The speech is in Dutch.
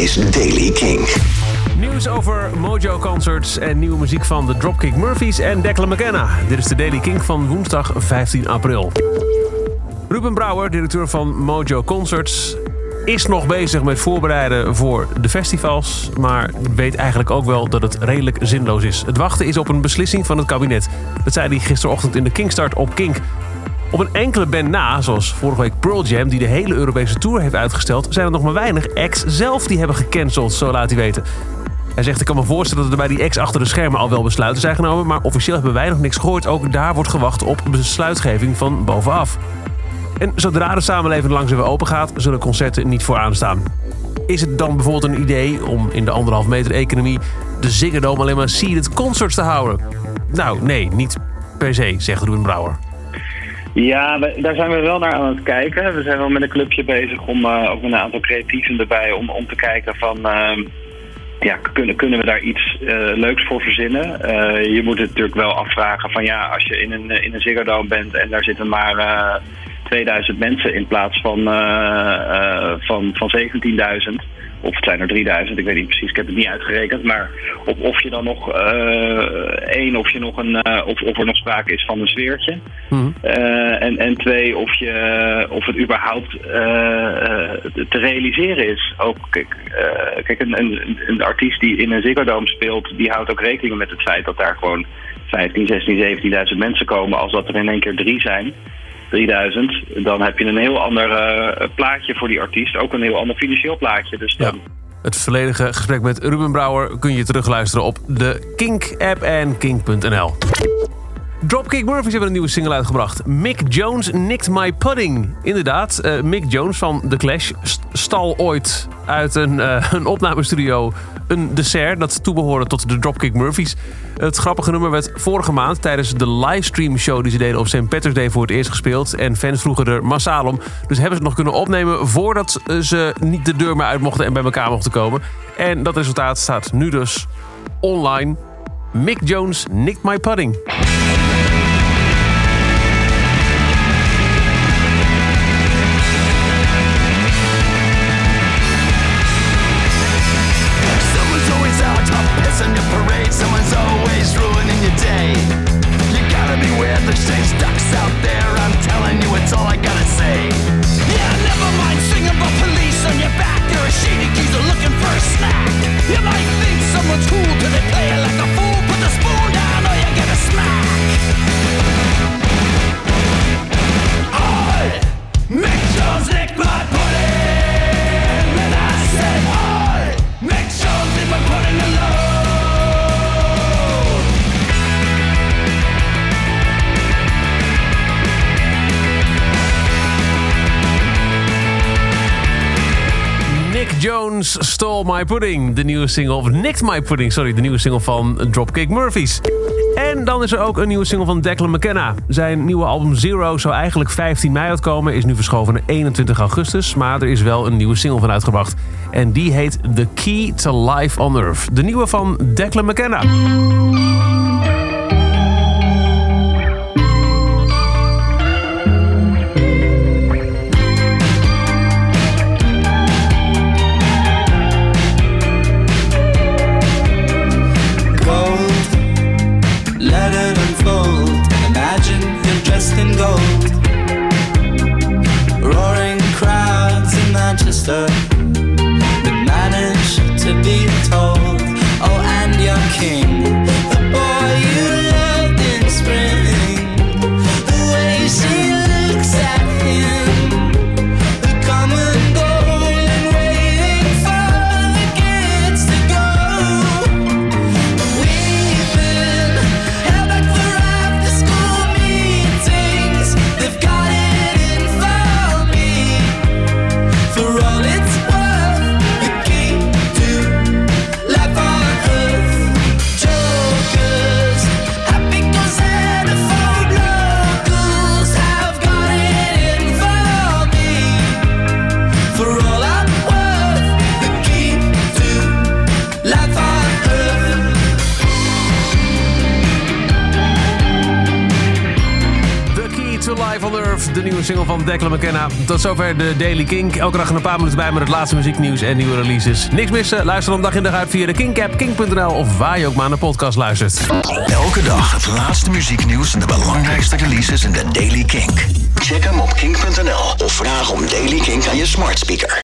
is Daily King. Nieuws over Mojo Concerts en nieuwe muziek van de Dropkick Murphys en Declan McKenna. Dit is de Daily King van woensdag 15 april. Ruben Brouwer, directeur van Mojo Concerts, is nog bezig met voorbereiden voor de festivals, maar weet eigenlijk ook wel dat het redelijk zinloos is. Het wachten is op een beslissing van het kabinet. Dat zei hij gisterochtend in de Kingstart op Kink. Op een enkele band na, zoals vorige week Pearl Jam, die de hele Europese tour heeft uitgesteld, zijn er nog maar weinig acts zelf die hebben gecanceld, zo laat hij weten. Hij zegt: Ik kan me voorstellen dat er bij die ex achter de schermen al wel besluiten zijn genomen. Maar officieel hebben wij nog niks gehoord. Ook daar wordt gewacht op besluitgeving van bovenaf. En zodra de samenleving langzaam weer open gaat, zullen concerten niet vooraan staan. Is het dan bijvoorbeeld een idee om in de anderhalf meter economie de Ziggo Dome alleen maar seated concerts te houden? Nou, nee, niet per se, zegt Ruben Brouwer. Ja, daar zijn we wel naar aan het kijken. We zijn wel met een clubje bezig om uh, ook met een aantal creatieven erbij om, om te kijken van uh, ja, kunnen, kunnen we daar iets uh, leuks voor verzinnen? je moet het natuurlijk wel afvragen van ja, als je in een, in een Ziggo Dome bent en daar zitten maar 2000 mensen in plaats van, van, van 17.000 of het zijn er 3000, ik weet niet precies, ik heb het niet uitgerekend. Maar of, of je dan nog uh, één, of, je nog een, uh, of, of er nog sprake is van een sfeertje. Mm uh, en, en twee, of, je, of het überhaupt te realiseren is. Ook, kijk, kijk een, een, een, artiest die in een Ziggo speelt, die houdt ook rekening met het feit dat daar gewoon 15, 16, 17.000 mensen komen. Als dat er in één keer drie zijn. 3000, dan heb je een heel ander uh, plaatje voor die artiest. Ook een heel ander financieel plaatje. Dus dan... ja. Het volledige gesprek met Ruben Brouwer kun je terugluisteren op de Kink-app en kink.nl. Dropkick Murphys hebben een nieuwe single uitgebracht. Mick Jones Nicked My Pudding. Inderdaad, uh, Mick Jones van The Clash stal ooit uit een, uh, een opnamestudio een dessert dat toebehoorde tot de Dropkick Murphys. Het grappige nummer werd vorige maand tijdens de livestream show die ze deden op St. Patrick's Day voor het eerst gespeeld. En fans vroegen er massaal om. Dus hebben ze het nog kunnen opnemen voordat ze niet de deur meer uit mochten en bij elkaar mochten komen. En dat resultaat staat nu dus online. Mick Jones Nicked My Pudding. Jones Stole My Pudding. De nieuwe single, of Nicked My Pudding, sorry. De nieuwe single van Dropkick Murphys. En dan is er ook een nieuwe single van Declan McKenna. Zijn nieuwe album Zero zou eigenlijk 15 mei uitkomen. Is nu verschoven naar 21 augustus. Maar er is wel een nieuwe single van uitgebracht. En die heet The Key to Life on Earth. De nieuwe van Declan McKenna. Sister de nieuwe single van Declan McKenna. Tot zover de Daily Kink. Elke dag een paar minuten bij met het laatste muzieknieuws en nieuwe releases. Niks missen, luister dan dag in dag uit via de Kink-app, kink.nl of waar je ook maar naar podcast luistert. Elke dag het laatste muzieknieuws en de belangrijkste releases in de Daily Kink. Check hem op kink.nl of vraag om Daily Kink aan je smart speaker.